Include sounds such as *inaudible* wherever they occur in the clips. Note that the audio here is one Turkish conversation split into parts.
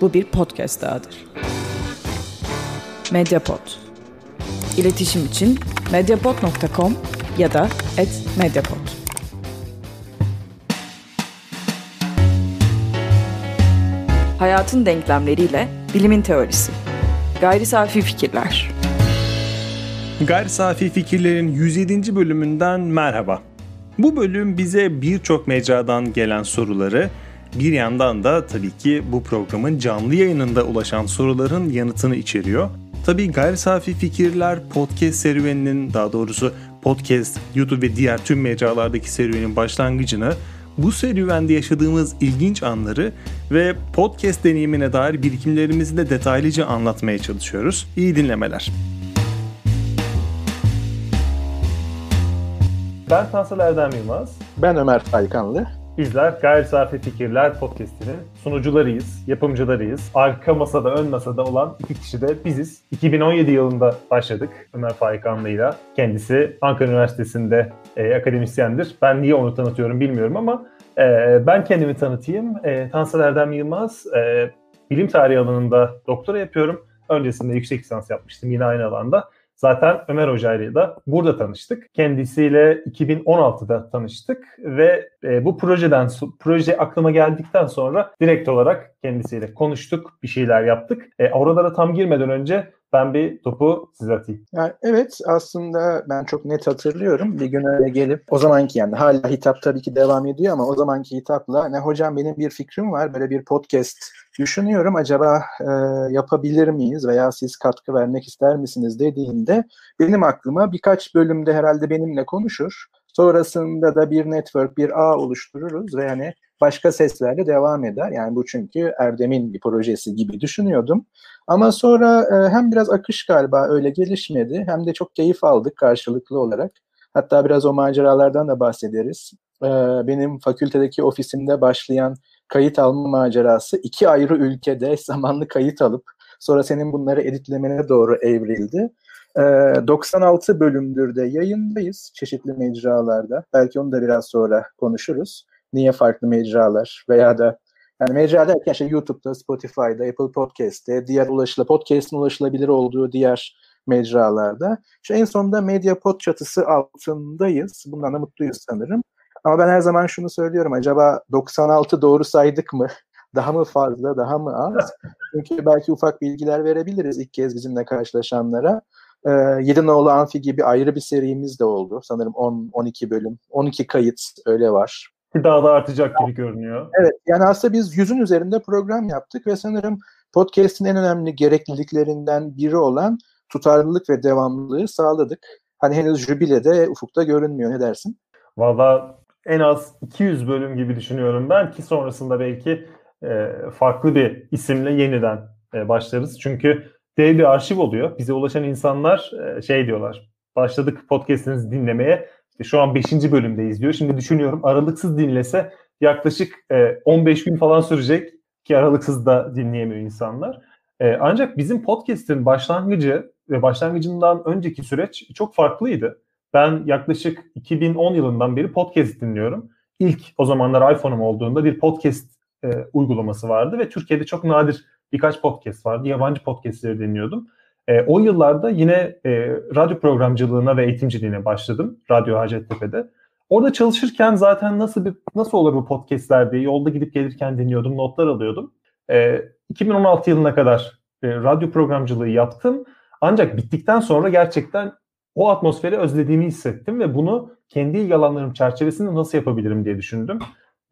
bu bir podcast dahadır. Mediapod. İletişim için mediapod.com ya da @mediapod. Hayatın denklemleriyle bilimin teorisi. Gayri safi fikirler. Gayri Safi Fikirlerin 107. bölümünden merhaba. Bu bölüm bize birçok mecradan gelen soruları, bir yandan da tabii ki bu programın canlı yayınında ulaşan soruların yanıtını içeriyor. Tabii Gayri Safi Fikirler podcast serüveninin daha doğrusu podcast, YouTube ve diğer tüm mecralardaki serüvenin başlangıcını bu serüvende yaşadığımız ilginç anları ve podcast deneyimine dair birikimlerimizi de detaylıca anlatmaya çalışıyoruz. İyi dinlemeler. Ben Tansel Erdem Yılmaz. Ben Ömer Faykanlı. Bizler Gayri Safi Fikirler Podcast'inin sunucularıyız, yapımcılarıyız. Arka masada, ön masada olan iki kişi de biziz. 2017 yılında başladık Ömer Faykanlı'yla. Kendisi Ankara Üniversitesi'nde e, akademisyendir. Ben niye onu tanıtıyorum bilmiyorum ama e, ben kendimi tanıtayım. E, Tansel Erdem Yılmaz, e, bilim tarihi alanında doktora yapıyorum. Öncesinde yüksek lisans yapmıştım yine aynı alanda. Zaten Ömer Hoca ile de burada tanıştık. Kendisiyle 2016'da tanıştık ve e, bu projeden proje aklıma geldikten sonra direkt olarak kendisiyle konuştuk, bir şeyler yaptık. E, oralara tam girmeden önce ben bir topu size atayım. Yani evet aslında ben çok net hatırlıyorum. Bir gün öyle gelip o zamanki yani hala hitap tabii ki devam ediyor ama o zamanki hitapla ne hocam benim bir fikrim var böyle bir podcast düşünüyorum acaba e, yapabilir miyiz veya siz katkı vermek ister misiniz dediğinde benim aklıma birkaç bölümde herhalde benimle konuşur. Sonrasında da bir network, bir ağ oluştururuz ve yani başka seslerle devam eder. Yani bu çünkü Erdem'in bir projesi gibi düşünüyordum. Ama sonra e, hem biraz akış galiba öyle gelişmedi hem de çok keyif aldık karşılıklı olarak. Hatta biraz o maceralardan da bahsederiz. E, benim fakültedeki ofisimde başlayan kayıt alma macerası iki ayrı ülkede *laughs* zamanlı kayıt alıp sonra senin bunları editlemene doğru evrildi. 96 e, bölümdür de yayındayız çeşitli mecralarda. Belki onu da biraz sonra konuşuruz. Niye farklı mecralar veya da yani mecra derken işte YouTube'da, Spotify'da, Apple Podcast'te, diğer ulaşıla, podcast'in ulaşılabilir olduğu diğer mecralarda. İşte en sonunda Mediapod çatısı altındayız. Bundan da mutluyuz sanırım. Ama ben her zaman şunu söylüyorum. Acaba 96 doğru saydık mı? *laughs* Daha mı fazla, daha mı az? Çünkü belki ufak bilgiler verebiliriz ilk kez bizimle karşılaşanlara. Ee, Yedinoğlu Amfi gibi ayrı bir serimiz de oldu. Sanırım 10-12 bölüm. 12 kayıt öyle var. Daha da artacak gibi görünüyor. Evet yani aslında biz yüzün üzerinde program yaptık ve sanırım podcast'in en önemli gerekliliklerinden biri olan tutarlılık ve devamlılığı sağladık. Hani henüz jübilede ufukta görünmüyor ne dersin? Valla en az 200 bölüm gibi düşünüyorum ben ki sonrasında belki e, farklı bir isimle yeniden e, başlarız. Çünkü dev bir arşiv oluyor. Bize ulaşan insanlar e, şey diyorlar. Başladık podcast'inizi dinlemeye. İşte şu an 5. bölümdeyiz diyor. Şimdi düşünüyorum aralıksız dinlese yaklaşık e, 15 gün falan sürecek ki aralıksız da dinleyemiyor insanlar. E, ancak bizim podcast'in başlangıcı ve başlangıcından önceki süreç çok farklıydı. Ben yaklaşık 2010 yılından beri podcast dinliyorum. İlk o zamanlar iPhone'um olduğunda bir podcast e, uygulaması vardı ve Türkiye'de çok nadir birkaç podcast vardı. Yabancı podcastleri dinliyordum. E, o yıllarda yine e, radyo programcılığına ve eğitimciliğine başladım. Radyo Hacettepe'de. Orada çalışırken zaten nasıl bir nasıl olur bu podcastler diye yolda gidip gelirken dinliyordum, notlar alıyordum. E, 2016 yılına kadar e, radyo programcılığı yaptım. Ancak bittikten sonra gerçekten o atmosferi özlediğimi hissettim ve bunu kendi ilgi alanlarım çerçevesinde nasıl yapabilirim diye düşündüm.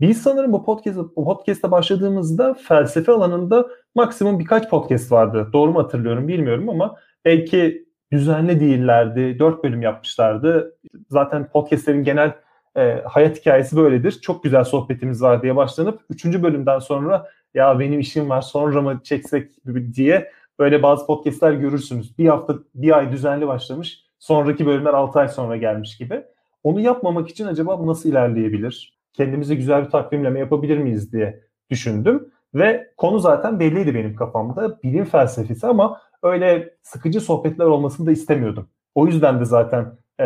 Biz sanırım bu podcast bu podcast'a başladığımızda felsefe alanında maksimum birkaç podcast vardı. Doğru mu hatırlıyorum bilmiyorum ama belki düzenli değillerdi. Dört bölüm yapmışlardı. Zaten podcastlerin genel e, hayat hikayesi böyledir. Çok güzel sohbetimiz var diye başlanıp üçüncü bölümden sonra ya benim işim var sonra mı çeksek diye böyle bazı podcastler görürsünüz. Bir hafta bir ay düzenli başlamış sonraki bölümler 6 ay sonra gelmiş gibi. Onu yapmamak için acaba nasıl ilerleyebilir? Kendimize güzel bir takvimleme yapabilir miyiz diye düşündüm. Ve konu zaten belliydi benim kafamda. Bilim felsefesi ama öyle sıkıcı sohbetler olmasını da istemiyordum. O yüzden de zaten e,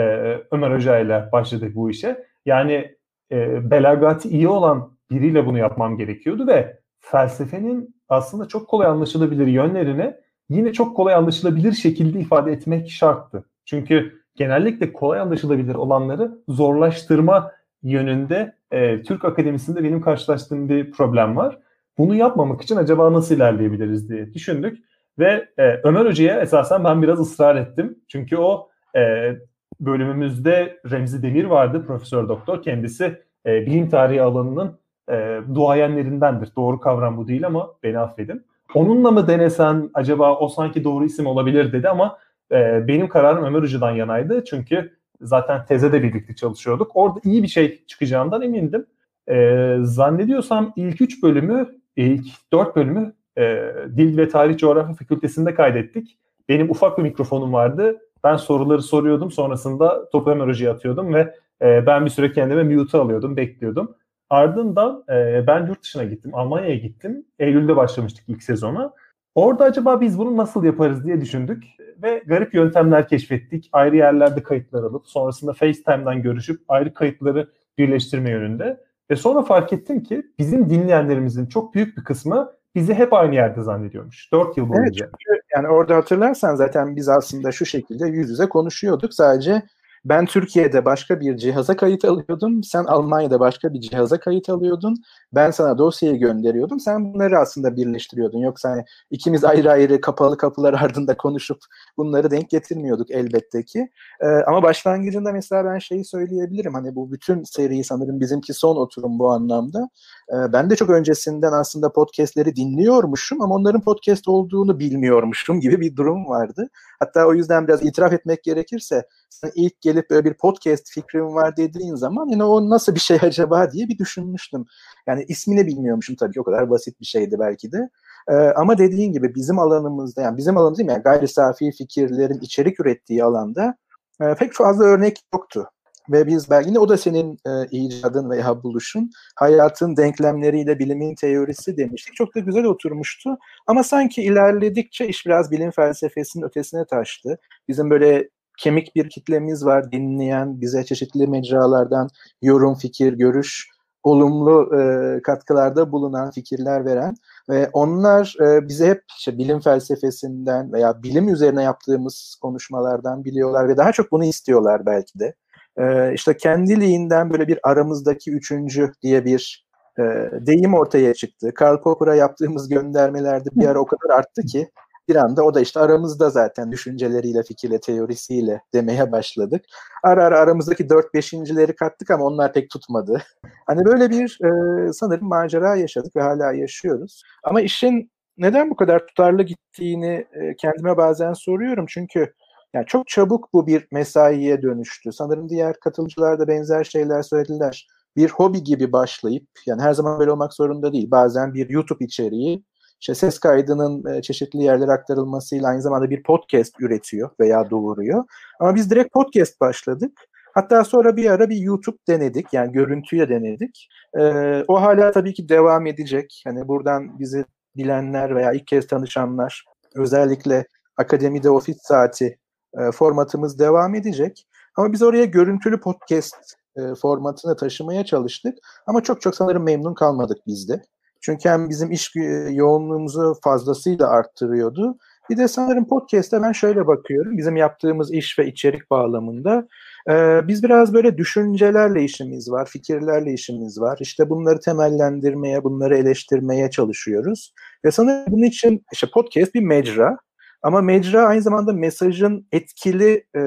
Ömer Hoca ile başladık bu işe. Yani e, belagati iyi olan biriyle bunu yapmam gerekiyordu ve felsefenin aslında çok kolay anlaşılabilir yönlerini yine çok kolay anlaşılabilir şekilde ifade etmek şarttı. Çünkü genellikle kolay anlaşılabilir olanları zorlaştırma yönünde e, Türk Akademisi'nde benim karşılaştığım bir problem var. Bunu yapmamak için acaba nasıl ilerleyebiliriz diye düşündük. Ve e, Ömer Hoca'ya esasen ben biraz ısrar ettim. Çünkü o e, bölümümüzde Remzi Demir vardı, profesör doktor. Kendisi e, bilim tarihi alanının e, duayenlerindendir. Doğru kavram bu değil ama beni affedin. Onunla mı denesen acaba o sanki doğru isim olabilir dedi ama e, benim kararım Ömer Hoca'dan yanaydı. Çünkü zaten teze de birlikte çalışıyorduk. Orada iyi bir şey çıkacağından emindim. E, zannediyorsam ilk üç bölümü, ilk dört bölümü e, Dil ve Tarih Coğrafya Fakültesinde kaydettik. Benim ufak bir mikrofonum vardı. Ben soruları soruyordum. Sonrasında Hoca'ya atıyordum ve e, ben bir süre kendime mute alıyordum, bekliyordum. Ardından e, ben yurt dışına gittim. Almanya'ya gittim. Eylül'de başlamıştık ilk sezona. Orada acaba biz bunu nasıl yaparız diye düşündük ve garip yöntemler keşfettik. Ayrı yerlerde kayıtlar alıp sonrasında FaceTime'dan görüşüp ayrı kayıtları birleştirme yönünde. Ve sonra fark ettim ki bizim dinleyenlerimizin çok büyük bir kısmı bizi hep aynı yerde zannediyormuş. 4 yıl boyunca. Evet, yani orada hatırlarsan zaten biz aslında şu şekilde yüz yüze konuşuyorduk. Sadece ben Türkiye'de başka bir cihaza kayıt alıyordum. Sen Almanya'da başka bir cihaza kayıt alıyordun. Ben sana dosyayı gönderiyordum. Sen bunları aslında birleştiriyordun. Yoksa hani ikimiz ayrı ayrı kapalı kapılar *laughs* ardında konuşup bunları denk getirmiyorduk elbette ki. Ee, ama başlangıcında mesela ben şeyi söyleyebilirim. Hani bu bütün seriyi sanırım bizimki son oturum bu anlamda. Ee, ben de çok öncesinden aslında podcastleri dinliyormuşum ama onların podcast olduğunu bilmiyormuşum gibi bir durum vardı. Hatta o yüzden biraz itiraf etmek gerekirse sen ilk gelip böyle bir podcast fikrim var dediğin zaman yine o nasıl bir şey *laughs* acaba diye bir düşünmüştüm. Yani ismini bilmiyormuşum tabii ki o kadar basit bir şeydi belki de. Ee, ama dediğin gibi bizim alanımızda yani bizim alanımız değil mi? Yani gayri safi fikirlerin içerik ürettiği alanda e, pek fazla örnek yoktu. Ve biz belki de o da senin e, icadın veya buluşun hayatın denklemleriyle bilimin teorisi demiştik. Çok da güzel oturmuştu. Ama sanki ilerledikçe iş biraz bilim felsefesinin ötesine taştı. Bizim böyle kemik bir kitlemiz var dinleyen, bize çeşitli mecralardan yorum, fikir, görüş, olumlu e, katkılarda bulunan, fikirler veren ve onlar e, bize hep işte bilim felsefesinden veya bilim üzerine yaptığımız konuşmalardan biliyorlar ve daha çok bunu istiyorlar belki de. E, işte kendiliğinden böyle bir aramızdaki üçüncü diye bir e, deyim ortaya çıktı. Karl Popper'a yaptığımız göndermelerde bir ara o kadar arttı ki bir anda o da işte aramızda zaten düşünceleriyle, fikirle, teorisiyle demeye başladık. Ara ara aramızdaki dört beşincileri kattık ama onlar pek tutmadı. Hani böyle bir e, sanırım macera yaşadık ve hala yaşıyoruz. Ama işin neden bu kadar tutarlı gittiğini e, kendime bazen soruyorum. Çünkü yani çok çabuk bu bir mesaiye dönüştü. Sanırım diğer katılımcılar da benzer şeyler söylediler. Bir hobi gibi başlayıp yani her zaman böyle olmak zorunda değil. Bazen bir YouTube içeriği işte ses kaydının e, çeşitli yerlere aktarılmasıyla aynı zamanda bir podcast üretiyor veya doğuruyor. Ama biz direkt podcast başladık. Hatta sonra bir ara bir YouTube denedik. Yani görüntüye denedik. Ee, o hala tabii ki devam edecek. Hani buradan bizi bilenler veya ilk kez tanışanlar özellikle akademide ofis saati e, formatımız devam edecek. Ama biz oraya görüntülü podcast e, formatını taşımaya çalıştık. Ama çok çok sanırım memnun kalmadık biz de. Çünkü hem bizim iş yoğunluğumuzu fazlasıyla arttırıyordu. Bir de sanırım podcast'te ben şöyle bakıyorum. Bizim yaptığımız iş ve içerik bağlamında e, biz biraz böyle düşüncelerle işimiz var, fikirlerle işimiz var. İşte bunları temellendirmeye, bunları eleştirmeye çalışıyoruz. Ve sanırım bunun için işte podcast bir mecra. Ama mecra aynı zamanda mesajın etkili e,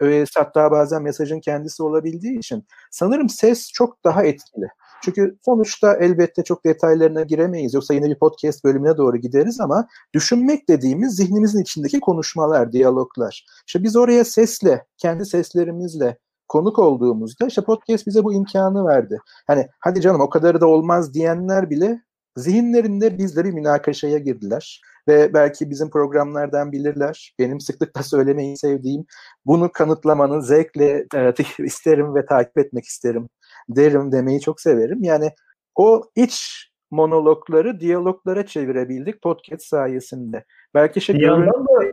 öğesi hatta bazen mesajın kendisi olabildiği için sanırım ses çok daha etkili. Çünkü sonuçta elbette çok detaylarına giremeyiz. Yoksa yine bir podcast bölümüne doğru gideriz ama düşünmek dediğimiz zihnimizin içindeki konuşmalar, diyaloglar. İşte biz oraya sesle, kendi seslerimizle konuk olduğumuzda işte podcast bize bu imkanı verdi. Hani hadi canım o kadarı da olmaz diyenler bile zihinlerinde bizleri münakaşaya girdiler. Ve belki bizim programlardan bilirler. Benim sıklıkla söylemeyi sevdiğim bunu kanıtlamanın zevkle e, *laughs* isterim ve takip etmek isterim derim demeyi çok severim. Yani o iç monologları diyaloglara çevirebildik podcast sayesinde. Belki şey bir yandan da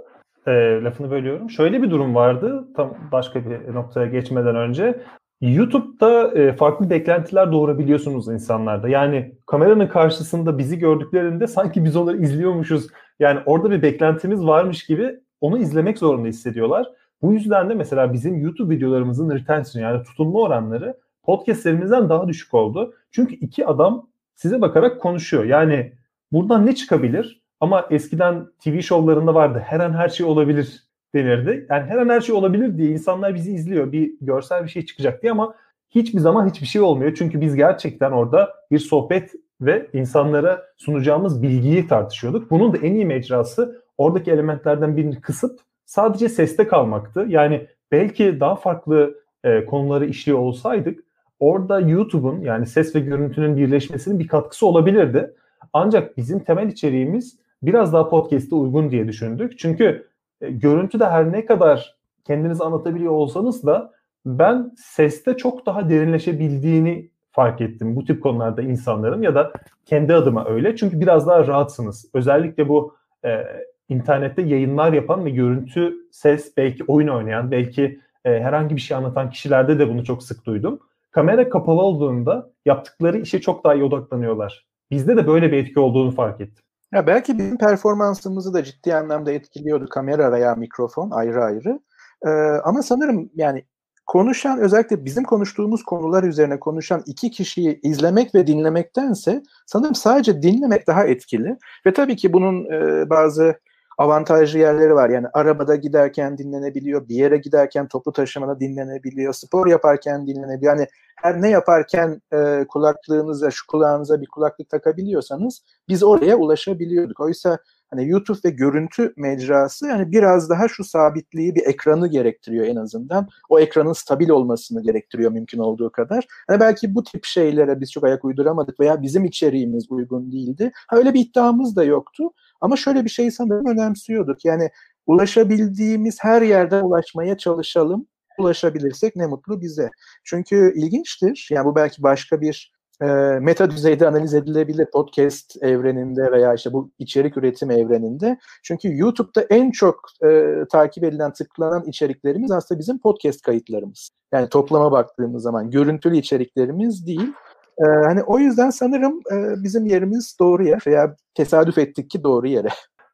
e, lafını bölüyorum. Şöyle bir durum vardı tam başka bir noktaya geçmeden önce. YouTube'da e, farklı beklentiler doğurabiliyorsunuz insanlarda. Yani kameranın karşısında bizi gördüklerinde sanki biz onları izliyormuşuz. Yani orada bir beklentimiz varmış gibi onu izlemek zorunda hissediyorlar. Bu yüzden de mesela bizim YouTube videolarımızın retention yani tutunma oranları podcastlerimizden daha düşük oldu. Çünkü iki adam size bakarak konuşuyor. Yani buradan ne çıkabilir? Ama eskiden TV şovlarında vardı. Her an her şey olabilir denirdi. Yani her an her şey olabilir diye insanlar bizi izliyor. Bir görsel bir şey çıkacak diye ama hiçbir zaman hiçbir şey olmuyor. Çünkü biz gerçekten orada bir sohbet ve insanlara sunacağımız bilgiyi tartışıyorduk. Bunun da en iyi mecrası oradaki elementlerden birini kısıp sadece seste kalmaktı. Yani belki daha farklı e, konuları işliyor olsaydık orada YouTube'un yani ses ve görüntünün birleşmesinin bir katkısı olabilirdi. Ancak bizim temel içeriğimiz biraz daha podcast'e uygun diye düşündük. Çünkü e, görüntü de her ne kadar kendinizi anlatabiliyor olsanız da ben seste çok daha derinleşebildiğini fark ettim bu tip konularda insanların ya da kendi adıma öyle. Çünkü biraz daha rahatsınız. Özellikle bu e, internette yayınlar yapan ve görüntü, ses, belki oyun oynayan, belki e, herhangi bir şey anlatan kişilerde de bunu çok sık duydum. Kamera kapalı olduğunda yaptıkları işe çok daha iyi odaklanıyorlar. Bizde de böyle bir etki olduğunu fark ettim. Ya belki bizim performansımızı da ciddi anlamda etkiliyordu kamera veya mikrofon ayrı ayrı. Ee, ama sanırım yani konuşan özellikle bizim konuştuğumuz konular üzerine konuşan iki kişiyi izlemek ve dinlemektense sanırım sadece dinlemek daha etkili. Ve tabii ki bunun e, bazı avantajlı yerleri var. Yani arabada giderken dinlenebiliyor, bir yere giderken toplu taşımada dinlenebiliyor, spor yaparken dinlenebiliyor. Yani her ne yaparken e, kulaklığınıza, şu kulağınıza bir kulaklık takabiliyorsanız biz oraya ulaşabiliyorduk. Oysa hani YouTube ve görüntü mecrası yani biraz daha şu sabitliği bir ekranı gerektiriyor en azından. O ekranın stabil olmasını gerektiriyor mümkün olduğu kadar. Yani belki bu tip şeylere biz çok ayak uyduramadık veya bizim içeriğimiz uygun değildi. Ha, öyle bir iddiamız da yoktu. Ama şöyle bir şey sanırım önemsiyorduk. Yani ulaşabildiğimiz her yerden ulaşmaya çalışalım. Ulaşabilirsek ne mutlu bize. Çünkü ilginçtir. Yani bu belki başka bir e, meta düzeyde analiz edilebilir podcast evreninde veya işte bu içerik üretim evreninde. Çünkü YouTube'da en çok e, takip edilen, tıklanan içeriklerimiz aslında bizim podcast kayıtlarımız. Yani toplama baktığımız zaman görüntülü içeriklerimiz değil. E, hani o yüzden sanırım e, bizim yerimiz doğru yer veya tesadüf ettik ki doğru yere.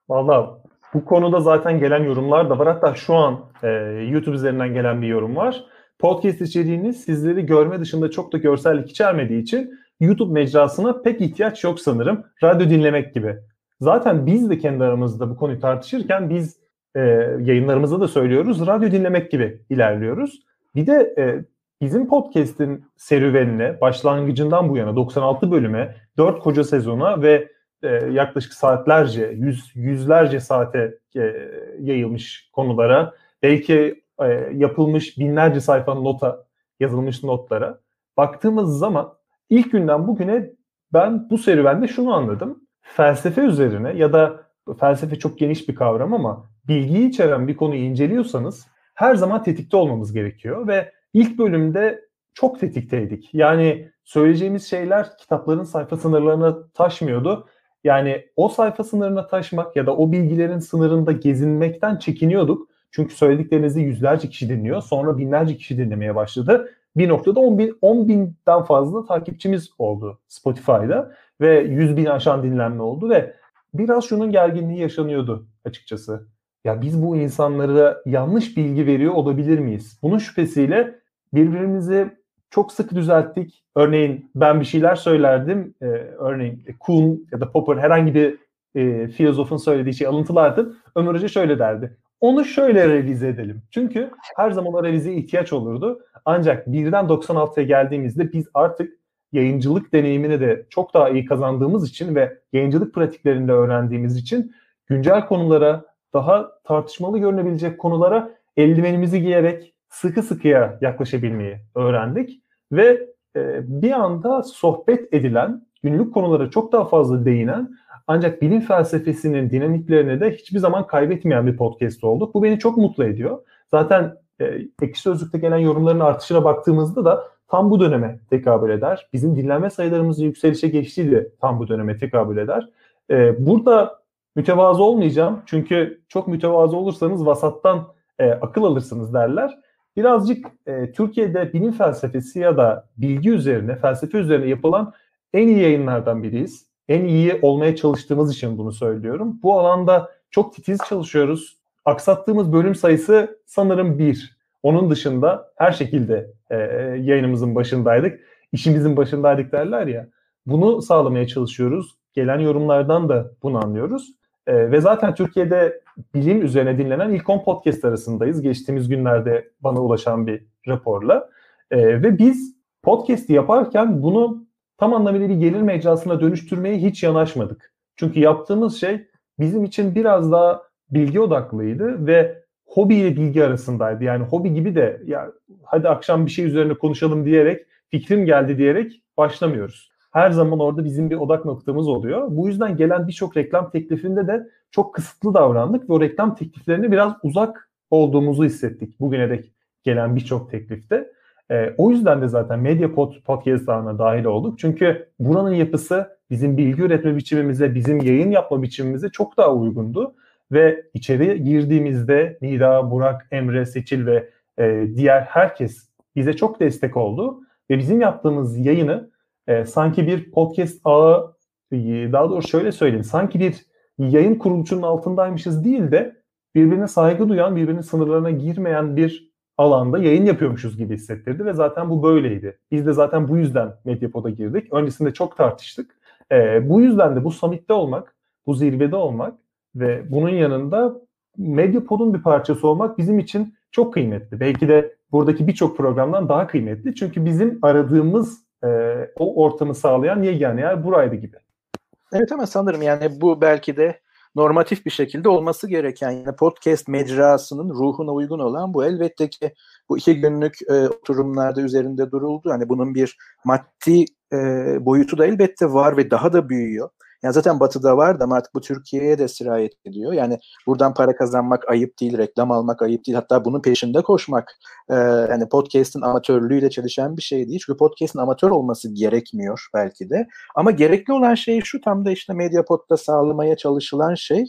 Valla bu konuda zaten gelen yorumlar da var. Hatta şu an e, YouTube üzerinden gelen bir yorum var. Podcast içeriğiniz sizleri görme dışında çok da görsellik içermediği için YouTube mecrasına pek ihtiyaç yok sanırım. Radyo dinlemek gibi. Zaten biz de kendi aramızda bu konuyu tartışırken biz e, yayınlarımızda da söylüyoruz. Radyo dinlemek gibi ilerliyoruz. Bir de e, bizim podcast'in serüvenine başlangıcından bu yana 96 bölüme, 4 koca sezona ve e, yaklaşık saatlerce, yüz, yüzlerce saate e, yayılmış konulara, belki e, yapılmış binlerce sayfa nota, yazılmış notlara baktığımız zaman ilk günden bugüne ben bu serüvende şunu anladım. Felsefe üzerine ya da felsefe çok geniş bir kavram ama bilgiyi içeren bir konuyu inceliyorsanız her zaman tetikte olmamız gerekiyor ve ilk bölümde çok tetikteydik. Yani söyleyeceğimiz şeyler kitapların sayfa sınırlarına taşmıyordu. Yani o sayfa sınırına taşmak ya da o bilgilerin sınırında gezinmekten çekiniyorduk. Çünkü söylediklerinizi yüzlerce kişi dinliyor. Sonra binlerce kişi dinlemeye başladı. Bir noktada 10, bin, 10 binden fazla takipçimiz oldu Spotify'da. Ve 100 bin aşan dinlenme oldu ve biraz şunun gerginliği yaşanıyordu açıkçası. Ya biz bu insanlara yanlış bilgi veriyor olabilir miyiz? Bunun şüphesiyle birbirimizi çok sık düzelttik. Örneğin ben bir şeyler söylerdim. Ee, örneğin Kuhn ya da Popper herhangi bir e, filozofun söylediği şey alıntılardım. Ömer Hoca şöyle derdi. Onu şöyle revize edelim. Çünkü her zaman o revizeye ihtiyaç olurdu. Ancak birden 96'ya geldiğimizde biz artık yayıncılık deneyimini de çok daha iyi kazandığımız için ve yayıncılık pratiklerinde öğrendiğimiz için güncel konulara, daha tartışmalı görünebilecek konulara eldivenimizi giyerek sıkı sıkıya yaklaşabilmeyi öğrendik ve e, bir anda sohbet edilen, günlük konulara çok daha fazla değinen ancak bilim felsefesinin dinamiklerini de hiçbir zaman kaybetmeyen bir podcast olduk. Bu beni çok mutlu ediyor. Zaten e, Ekşi Sözlük'te gelen yorumların artışına baktığımızda da tam bu döneme tekabül eder. Bizim dinlenme sayılarımızın yükselişe geçtiği de tam bu döneme tekabül eder. E, burada mütevazı olmayacağım. Çünkü çok mütevazı olursanız vasattan e, akıl alırsınız derler. Birazcık e, Türkiye'de bilim felsefesi ya da bilgi üzerine, felsefe üzerine yapılan en iyi yayınlardan biriyiz. En iyi olmaya çalıştığımız için bunu söylüyorum. Bu alanda çok titiz çalışıyoruz. Aksattığımız bölüm sayısı sanırım bir. Onun dışında her şekilde e, yayınımızın başındaydık. İşimizin başındaydık derler ya. Bunu sağlamaya çalışıyoruz. Gelen yorumlardan da bunu anlıyoruz. E, ve zaten Türkiye'de bilim üzerine dinlenen ilk 10 podcast arasındayız. Geçtiğimiz günlerde bana ulaşan bir raporla. E, ve biz podcast'i yaparken bunu tam anlamıyla bir gelir mecrasına dönüştürmeye hiç yanaşmadık. Çünkü yaptığımız şey bizim için biraz daha bilgi odaklıydı ve hobi ile bilgi arasındaydı. Yani hobi gibi de ya hadi akşam bir şey üzerine konuşalım diyerek fikrim geldi diyerek başlamıyoruz. Her zaman orada bizim bir odak noktamız oluyor. Bu yüzden gelen birçok reklam teklifinde de çok kısıtlı davrandık ve o reklam tekliflerine biraz uzak olduğumuzu hissettik bugüne dek gelen birçok teklifte. E, o yüzden de zaten Medya Pod, Podcast ağına dahil olduk. Çünkü buranın yapısı bizim bilgi üretme biçimimize, bizim yayın yapma biçimimize çok daha uygundu. Ve içeri girdiğimizde Nida, Burak, Emre, Seçil ve e, diğer herkes bize çok destek oldu. Ve bizim yaptığımız yayını e, sanki bir podcast ağı, e, daha doğrusu şöyle söyleyeyim, sanki bir yayın kuruluşunun altındaymışız değil de birbirine saygı duyan, birbirinin sınırlarına girmeyen bir alanda yayın yapıyormuşuz gibi hissettirdi ve zaten bu böyleydi. Biz de zaten bu yüzden Medyapod'a girdik. Öncesinde çok tartıştık. E, bu yüzden de bu summit'te olmak, bu zirvede olmak ve bunun yanında Medyapod'un bir parçası olmak bizim için çok kıymetli. Belki de buradaki birçok programdan daha kıymetli. Çünkü bizim aradığımız e, o ortamı sağlayan yegane yer buraydı gibi. Evet ama sanırım yani bu belki de normatif bir şekilde olması gereken yani podcast mecrasının ruhuna uygun olan bu elbette ki bu iki günlük e, oturumlarda üzerinde duruldu. Hani bunun bir maddi e, boyutu da elbette var ve daha da büyüyor. Yani zaten Batı'da var da artık bu Türkiye'ye de sirayet ediyor. Yani buradan para kazanmak ayıp değil, reklam almak ayıp değil. Hatta bunun peşinde koşmak e, yani podcast'in amatörlüğüyle çalışan bir şey değil. Çünkü podcast'in amatör olması gerekmiyor belki de. Ama gerekli olan şey şu tam da işte Mediapod'da sağlamaya çalışılan şey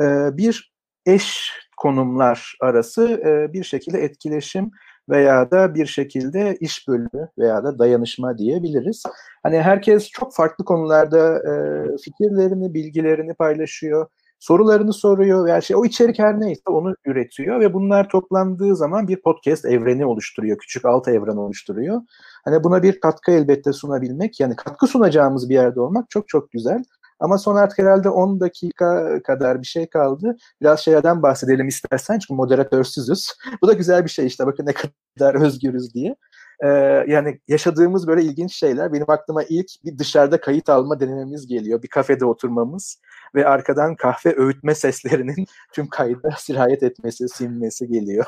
e, bir eş konumlar arası e, bir şekilde etkileşim veya da bir şekilde iş bölümü veya da dayanışma diyebiliriz. Hani herkes çok farklı konularda e, fikirlerini, bilgilerini paylaşıyor, sorularını soruyor veya şey o içerik her neyse onu üretiyor ve bunlar toplandığı zaman bir podcast evreni oluşturuyor, küçük alt evren oluşturuyor. Hani buna bir katkı elbette sunabilmek, yani katkı sunacağımız bir yerde olmak çok çok güzel. Ama son artık herhalde 10 dakika kadar bir şey kaldı. Biraz şeylerden bahsedelim istersen çünkü moderatörsüzüz. *laughs* Bu da güzel bir şey işte bakın ne kadar *laughs* özgürüz diye. Ee, yani yaşadığımız böyle ilginç şeyler. Benim aklıma ilk bir dışarıda kayıt alma denememiz geliyor. Bir kafede oturmamız ve arkadan kahve öğütme seslerinin *laughs* tüm kayda sirayet etmesi, sinmesi geliyor.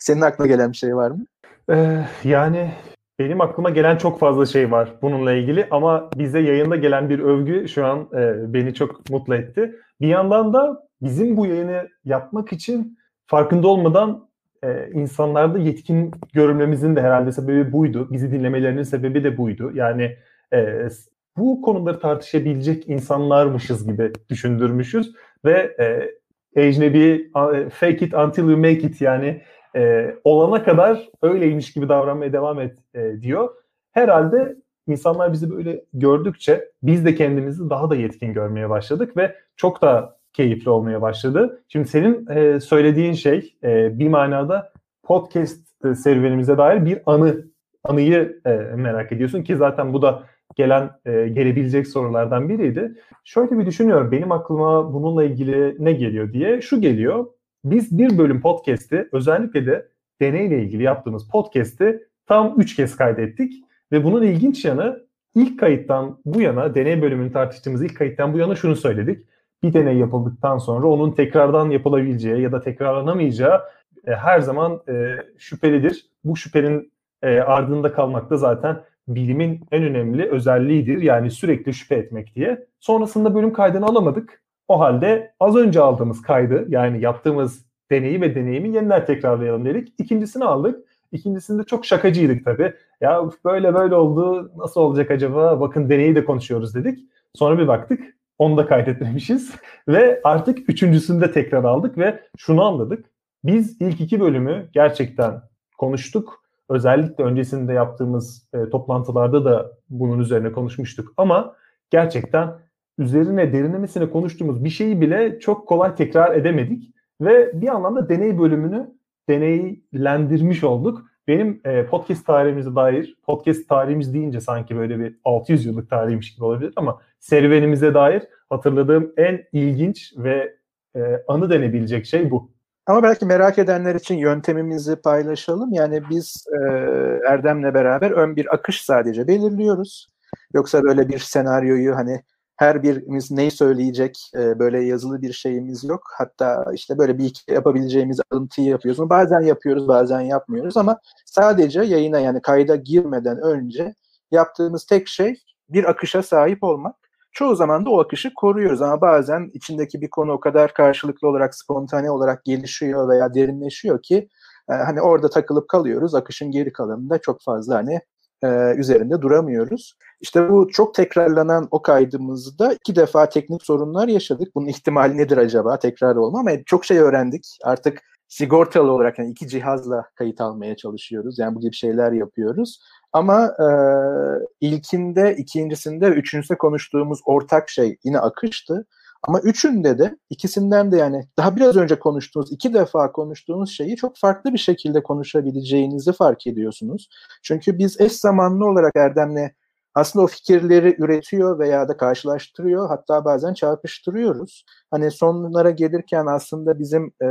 Senin aklına gelen bir şey var mı? Ee, yani benim aklıma gelen çok fazla şey var bununla ilgili ama bize yayında gelen bir övgü şu an e, beni çok mutlu etti. Bir yandan da bizim bu yayını yapmak için farkında olmadan e, insanlarda yetkin görülmemizin de herhalde sebebi buydu. Bizi dinlemelerinin sebebi de buydu. Yani e, bu konuları tartışabilecek insanlarmışız gibi düşündürmüşüz ve e, ecnebi fake it until you make it yani e, olana kadar öyleymiş gibi davranmaya devam et e, diyor. Herhalde insanlar bizi böyle gördükçe biz de kendimizi daha da yetkin görmeye başladık ve çok da keyifli olmaya başladı. Şimdi senin e, söylediğin şey e, bir manada podcast e, serüvenimize dair bir anı anıyı e, merak ediyorsun ki zaten bu da gelen e, gelebilecek sorulardan biriydi. Şöyle bir düşünüyorum benim aklıma bununla ilgili ne geliyor diye. Şu geliyor. Biz bir bölüm podcast'i özellikle de deneyle ilgili yaptığımız podcast'i tam 3 kez kaydettik. Ve bunun ilginç yanı ilk kayıttan bu yana, deney bölümünü tartıştığımız ilk kayıttan bu yana şunu söyledik. Bir deney yapıldıktan sonra onun tekrardan yapılabileceği ya da tekrarlanamayacağı e, her zaman e, şüphelidir. Bu şüphenin e, ardında kalmak da zaten bilimin en önemli özelliğidir. Yani sürekli şüphe etmek diye. Sonrasında bölüm kaydını alamadık. O halde az önce aldığımız kaydı yani yaptığımız deneyi ve deneyimi yeniden tekrarlayalım dedik. İkincisini aldık. İkincisinde çok şakacıydık tabii. Ya böyle böyle oldu nasıl olacak acaba bakın deneyi de konuşuyoruz dedik. Sonra bir baktık onu da kaydetmemişiz *laughs* ve artık üçüncüsünde tekrar aldık ve şunu anladık. Biz ilk iki bölümü gerçekten konuştuk. Özellikle öncesinde yaptığımız e, toplantılarda da bunun üzerine konuşmuştuk. Ama gerçekten üzerine derinlemesine konuştuğumuz bir şeyi bile çok kolay tekrar edemedik. Ve bir anlamda deney bölümünü deneylendirmiş olduk. Benim e, podcast tarihimize dair, podcast tarihimiz deyince sanki böyle bir 600 yıllık tarihmiş gibi olabilir ama serüvenimize dair hatırladığım en ilginç ve e, anı denebilecek şey bu. Ama belki merak edenler için yöntemimizi paylaşalım. Yani biz e, Erdem'le beraber ön bir akış sadece belirliyoruz. Yoksa böyle bir senaryoyu hani her birimiz neyi söyleyecek e, böyle yazılı bir şeyimiz yok. Hatta işte böyle bir iki yapabileceğimiz alıntıyı yapıyoruz. Bazen yapıyoruz bazen yapmıyoruz ama sadece yayına yani kayda girmeden önce yaptığımız tek şey bir akışa sahip olmak. Çoğu zaman da o akışı koruyoruz ama bazen içindeki bir konu o kadar karşılıklı olarak spontane olarak gelişiyor veya derinleşiyor ki e, hani orada takılıp kalıyoruz. Akışın geri kalanında çok fazla hani e, üzerinde duramıyoruz. İşte bu çok tekrarlanan o kaydımızda iki defa teknik sorunlar yaşadık. Bunun ihtimali nedir acaba tekrar olma ama çok şey öğrendik. Artık sigortalı olarak yani iki cihazla kayıt almaya çalışıyoruz. Yani bu gibi şeyler yapıyoruz. Ama e, ilkinde, ikincisinde, üçüncüsünde konuştuğumuz ortak şey yine akıştı. Ama üçünde de ikisinden de yani daha biraz önce konuştuğunuz, iki defa konuştuğunuz şeyi çok farklı bir şekilde konuşabileceğinizi fark ediyorsunuz. Çünkü biz eş zamanlı olarak Erdem'le aslında o fikirleri üretiyor veya da karşılaştırıyor hatta bazen çarpıştırıyoruz. Hani sonlara gelirken aslında bizim e,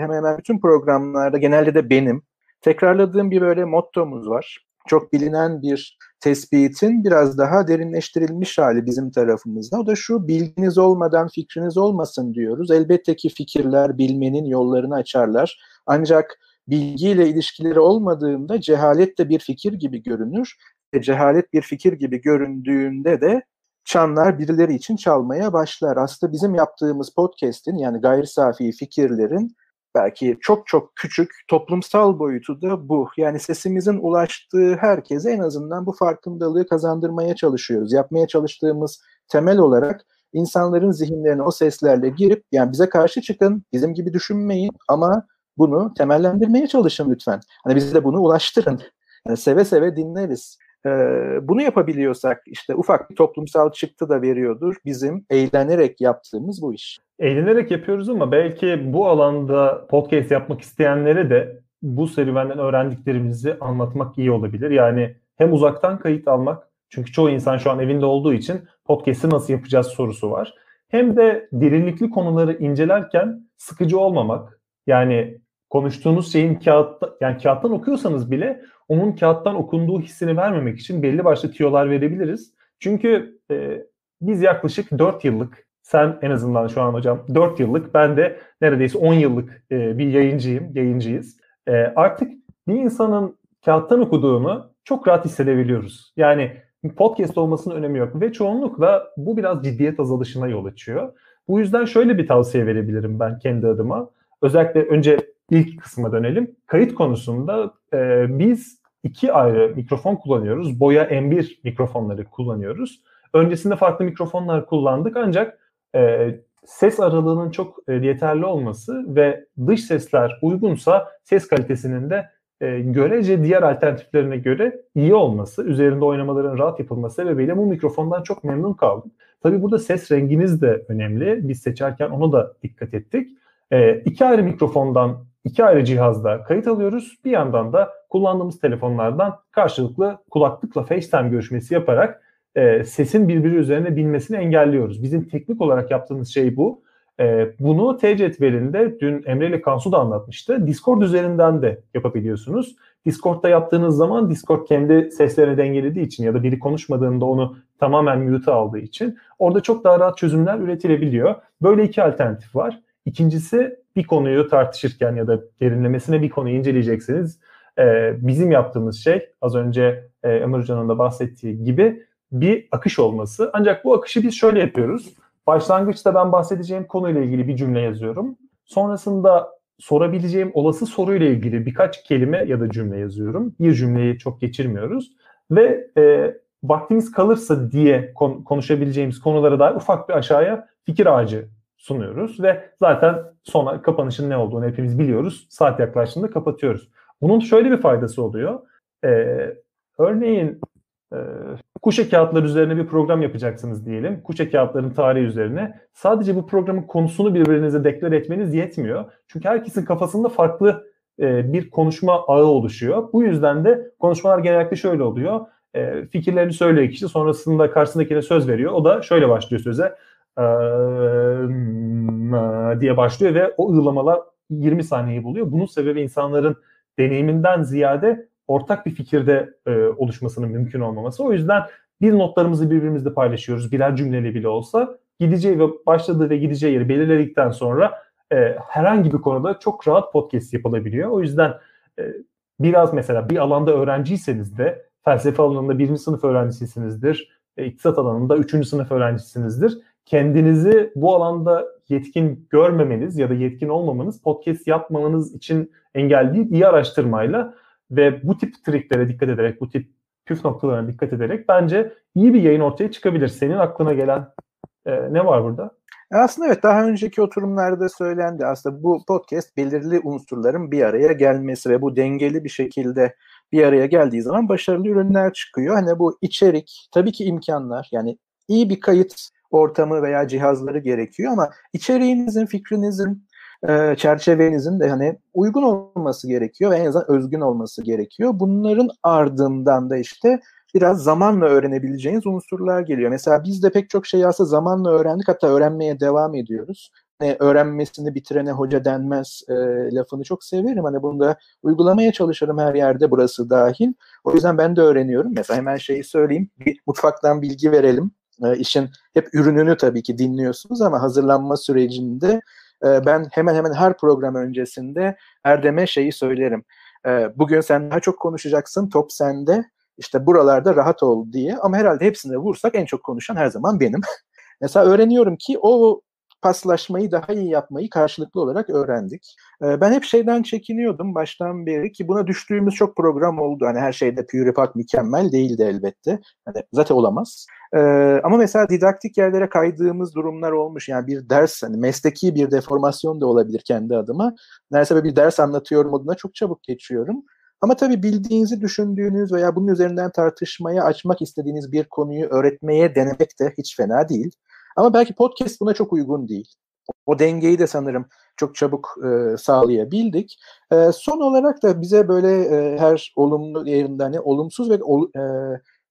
hemen hemen bütün programlarda genelde de benim tekrarladığım bir böyle mottomuz var. Çok bilinen bir tespitin biraz daha derinleştirilmiş hali bizim tarafımızda. O da şu bilginiz olmadan fikriniz olmasın diyoruz. Elbette ki fikirler bilmenin yollarını açarlar. Ancak bilgiyle ilişkileri olmadığında cehalet de bir fikir gibi görünür. Ve cehalet bir fikir gibi göründüğünde de çanlar birileri için çalmaya başlar. Aslında bizim yaptığımız podcast'in yani gayri safi fikirlerin belki çok çok küçük toplumsal boyutu da bu. Yani sesimizin ulaştığı herkese en azından bu farkındalığı kazandırmaya çalışıyoruz. Yapmaya çalıştığımız temel olarak insanların zihinlerine o seslerle girip yani bize karşı çıkın, bizim gibi düşünmeyin ama bunu temellendirmeye çalışın lütfen. Hani bize de bunu ulaştırın. Yani seve seve dinleriz. Ee, bunu yapabiliyorsak işte ufak bir toplumsal çıktı da veriyordur bizim eğlenerek yaptığımız bu iş. Eğlenerek yapıyoruz ama belki bu alanda podcast yapmak isteyenlere de bu serüvenden öğrendiklerimizi anlatmak iyi olabilir. Yani hem uzaktan kayıt almak çünkü çoğu insan şu an evinde olduğu için podcast'i nasıl yapacağız sorusu var. Hem de derinlikli konuları incelerken sıkıcı olmamak. Yani konuştuğunuz şeyin kağıtta yani kağıttan okuyorsanız bile onun kağıttan okunduğu hissini vermemek için belli başlı tiyolar verebiliriz. Çünkü e, biz yaklaşık 4 yıllık sen en azından şu an hocam 4 yıllık ben de neredeyse 10 yıllık e, bir yayıncıyım, yayıncıyız. E, artık bir insanın kağıttan okuduğunu çok rahat hissedebiliyoruz. Yani podcast olmasının önemi yok ve çoğunlukla bu biraz ciddiyet azalışına yol açıyor. Bu yüzden şöyle bir tavsiye verebilirim ben kendi adıma. Özellikle önce ilk kısma dönelim. Kayıt konusunda e, biz iki ayrı mikrofon kullanıyoruz. Boya M1 mikrofonları kullanıyoruz. Öncesinde farklı mikrofonlar kullandık ancak e, ses aralığının çok e, yeterli olması ve dış sesler uygunsa ses kalitesinin de e, görece diğer alternatiflerine göre iyi olması, üzerinde oynamaların rahat yapılması sebebiyle bu mikrofondan çok memnun kaldım. Tabii burada ses renginiz de önemli. Biz seçerken ona da dikkat ettik. E, iki ayrı mikrofondan iki ayrı cihazda kayıt alıyoruz. Bir yandan da kullandığımız telefonlardan karşılıklı kulaklıkla FaceTime görüşmesi yaparak e, sesin birbiri üzerine binmesini engelliyoruz. Bizim teknik olarak yaptığımız şey bu. E, bunu T cetvelinde dün Emre ile Kansu da anlatmıştı. Discord üzerinden de yapabiliyorsunuz. Discord'da yaptığınız zaman Discord kendi seslerini dengelediği için ya da biri konuşmadığında onu tamamen mute aldığı için orada çok daha rahat çözümler üretilebiliyor. Böyle iki alternatif var. İkincisi bir konuyu tartışırken ya da derinlemesine bir konuyu inceleyeceksiniz. Ee, bizim yaptığımız şey az önce e, Ömer Hoca'nın da bahsettiği gibi bir akış olması. Ancak bu akışı biz şöyle yapıyoruz. Başlangıçta ben bahsedeceğim konuyla ilgili bir cümle yazıyorum. Sonrasında sorabileceğim olası soruyla ilgili birkaç kelime ya da cümle yazıyorum. Bir cümleyi çok geçirmiyoruz. Ve e, vaktimiz kalırsa diye kon- konuşabileceğimiz konulara dair ufak bir aşağıya fikir ağacı sunuyoruz ve zaten sonra kapanışın ne olduğunu hepimiz biliyoruz. Saat yaklaştığında kapatıyoruz. Bunun şöyle bir faydası oluyor. Ee, örneğin e, kuşe kağıtları üzerine bir program yapacaksınız diyelim. Kuşe kağıtların tarihi üzerine. Sadece bu programın konusunu birbirinize deklar etmeniz yetmiyor. Çünkü herkesin kafasında farklı e, bir konuşma ağı oluşuyor. Bu yüzden de konuşmalar genellikle şöyle oluyor. E, fikirlerini söylüyor kişi sonrasında karşısındakine söz veriyor. O da şöyle başlıyor söze. Diye başlıyor ve o ığlamalar 20 saniyeyi buluyor. Bunun sebebi insanların deneyiminden ziyade ortak bir fikirde e, oluşmasının mümkün olmaması. O yüzden bir notlarımızı birbirimizle paylaşıyoruz. Birer cümleli bile olsa gideceği ve başladığı ve gideceği yeri belirledikten sonra e, herhangi bir konuda çok rahat podcast yapılabiliyor. O yüzden e, biraz mesela bir alanda öğrenciyseniz de felsefe alanında birinci sınıf öğrencisisinizdir, e, iktisat alanında üçüncü sınıf öğrencisinizdir. Kendinizi bu alanda yetkin görmemeniz ya da yetkin olmamanız podcast yapmanız için engel değil, iyi araştırmayla ve bu tip triklere dikkat ederek, bu tip püf noktalarına dikkat ederek bence iyi bir yayın ortaya çıkabilir. Senin aklına gelen e, ne var burada? Aslında evet daha önceki oturumlarda söylendi. Aslında bu podcast belirli unsurların bir araya gelmesi ve bu dengeli bir şekilde bir araya geldiği zaman başarılı ürünler çıkıyor. Hani bu içerik, tabii ki imkanlar yani iyi bir kayıt ortamı veya cihazları gerekiyor ama içeriğinizin, fikrinizin, e, çerçevenizin de hani uygun olması gerekiyor ve en azından özgün olması gerekiyor. Bunların ardından da işte biraz zamanla öğrenebileceğiniz unsurlar geliyor. Mesela biz de pek çok şey aslında zamanla öğrendik hatta öğrenmeye devam ediyoruz. Hani öğrenmesini bitirene hoca denmez e, lafını çok severim. Hani bunu da uygulamaya çalışırım her yerde burası dahil. O yüzden ben de öğreniyorum. Mesela hemen şeyi söyleyeyim. Bir mutfaktan bilgi verelim. E, işin hep ürününü tabii ki dinliyorsunuz ama hazırlanma sürecinde e, ben hemen hemen her program öncesinde Erdem'e şeyi söylerim. E, bugün sen daha çok konuşacaksın, top sende işte buralarda rahat ol diye ama herhalde hepsine vursak en çok konuşan her zaman benim. *laughs* Mesela öğreniyorum ki o paslaşmayı daha iyi yapmayı karşılıklı olarak öğrendik. Ee, ben hep şeyden çekiniyordum baştan beri ki buna düştüğümüz çok program oldu. Hani her şeyde Puripak mükemmel değildi elbette. Hani zaten olamaz. Ee, ama mesela didaktik yerlere kaydığımız durumlar olmuş. Yani bir ders, hani mesleki bir deformasyon da olabilir kendi adıma. Neredeyse bir ders anlatıyorum adına çok çabuk geçiyorum. Ama tabii bildiğinizi düşündüğünüz veya bunun üzerinden tartışmaya açmak istediğiniz bir konuyu öğretmeye denemek de hiç fena değil. Ama belki podcast buna çok uygun değil. O dengeyi de sanırım çok çabuk e, sağlayabildik. E, son olarak da bize böyle e, her olumlu yerinden hani olumsuz ve ol, e,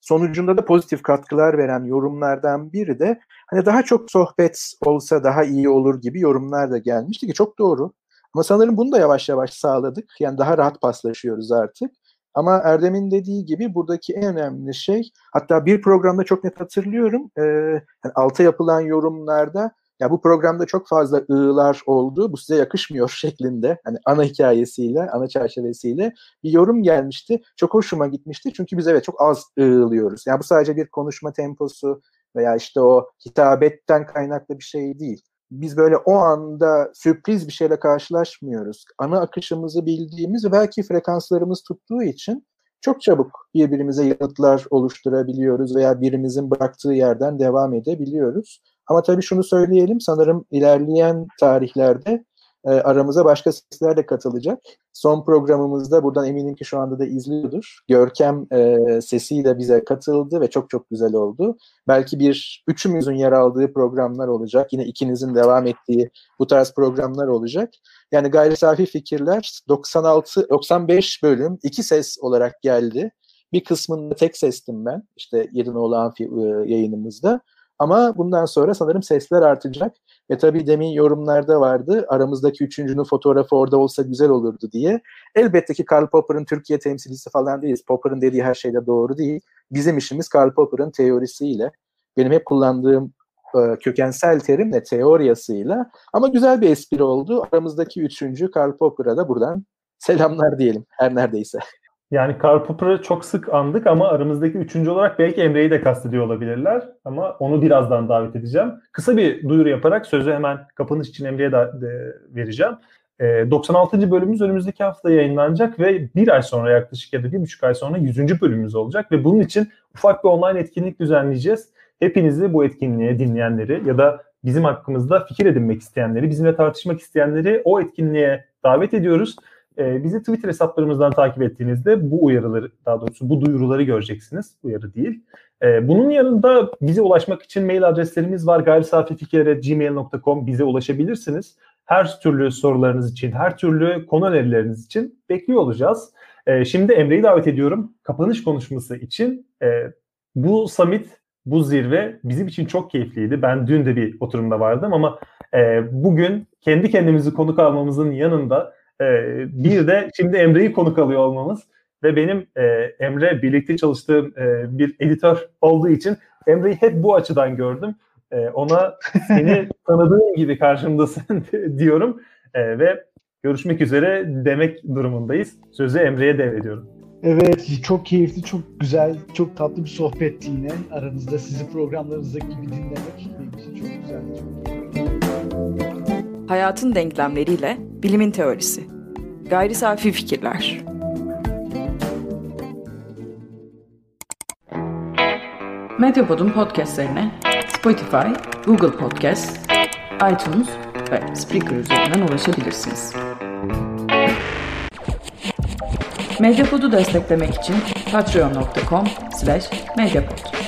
sonucunda da pozitif katkılar veren yorumlardan biri de hani daha çok sohbet olsa daha iyi olur gibi yorumlar da gelmişti ki çok doğru. Ama sanırım bunu da yavaş yavaş sağladık. Yani daha rahat paslaşıyoruz artık. Ama Erdem'in dediği gibi buradaki en önemli şey hatta bir programda çok net hatırlıyorum e, yani alta yapılan yorumlarda ya bu programda çok fazla ığlar oldu bu size yakışmıyor *laughs* şeklinde hani ana hikayesiyle ana çerçevesiyle bir yorum gelmişti. Çok hoşuma gitmişti çünkü biz evet çok az ığılıyoruz. Yani bu sadece bir konuşma temposu veya işte o hitabetten kaynaklı bir şey değil biz böyle o anda sürpriz bir şeyle karşılaşmıyoruz. Ana akışımızı bildiğimiz ve belki frekanslarımız tuttuğu için çok çabuk birbirimize yanıtlar oluşturabiliyoruz veya birimizin bıraktığı yerden devam edebiliyoruz. Ama tabii şunu söyleyelim sanırım ilerleyen tarihlerde e, aramıza başka sesler de katılacak. Son programımızda buradan eminim ki şu anda da izliyordur. Görkem e, sesiyle bize katıldı ve çok çok güzel oldu. Belki bir üçümüzün yer aldığı programlar olacak. Yine ikinizin devam ettiği bu tarz programlar olacak. Yani gayri safi fikirler 96 95 bölüm iki ses olarak geldi. Bir kısmında tek sestim ben. İşte Yedinoğlu Amfi e, yayınımızda. Ama bundan sonra sanırım sesler artacak. E tabii demin yorumlarda vardı. Aramızdaki üçüncünün fotoğrafı orada olsa güzel olurdu diye. Elbette ki Karl Popper'ın Türkiye temsilcisi falan değiliz. Popper'ın dediği her şeyde doğru değil. Bizim işimiz Karl Popper'ın teorisiyle. Benim hep kullandığım e, kökensel terimle teoriyasıyla. Ama güzel bir espri oldu. Aramızdaki üçüncü Karl Popper'a da buradan selamlar diyelim her neredeyse. Yani Karl Popper'ı çok sık andık ama aramızdaki üçüncü olarak belki Emre'yi de kastediyor olabilirler. Ama onu birazdan davet edeceğim. Kısa bir duyuru yaparak sözü hemen kapanış için Emre'ye de, de vereceğim. E, ee, 96. bölümümüz önümüzdeki hafta yayınlanacak ve bir ay sonra yaklaşık ya da bir buçuk ay sonra 100. bölümümüz olacak ve bunun için ufak bir online etkinlik düzenleyeceğiz. Hepinizi bu etkinliğe dinleyenleri ya da bizim hakkımızda fikir edinmek isteyenleri, bizimle tartışmak isteyenleri o etkinliğe davet ediyoruz. E, bizi Twitter hesaplarımızdan takip ettiğinizde bu uyarıları, daha doğrusu bu duyuruları göreceksiniz. Uyarı değil. E, bunun yanında bize ulaşmak için mail adreslerimiz var. gayrisafifikir.gmail.com bize ulaşabilirsiniz. Her türlü sorularınız için, her türlü konu önerileriniz için bekliyor olacağız. E, şimdi Emre'yi davet ediyorum. Kapanış konuşması için e, bu summit, bu zirve bizim için çok keyifliydi. Ben dün de bir oturumda vardım ama e, bugün kendi kendimizi konuk almamızın yanında bir de şimdi Emre'yi konuk alıyor olmamız ve benim e, Emre birlikte çalıştığım e, bir editör olduğu için Emre'yi hep bu açıdan gördüm. E, ona seni *laughs* tanıdığım gibi karşımdasın *laughs* diyorum e, ve görüşmek üzere demek durumundayız. Sözü Emre'ye devrediyorum. Evet, çok keyifli, çok güzel, çok tatlı bir sohbetti yine. Aranızda sizi programlarınızdaki gibi dinlemek benim için çok güzel. Çok Hayatın denklemleriyle bilimin teorisi. Gayri safi fikirler. Medyapod'un podcastlerine Spotify, Google Podcast, iTunes ve Spreaker üzerinden ulaşabilirsiniz. Medyapod'u desteklemek için patreon.com slash medyapod.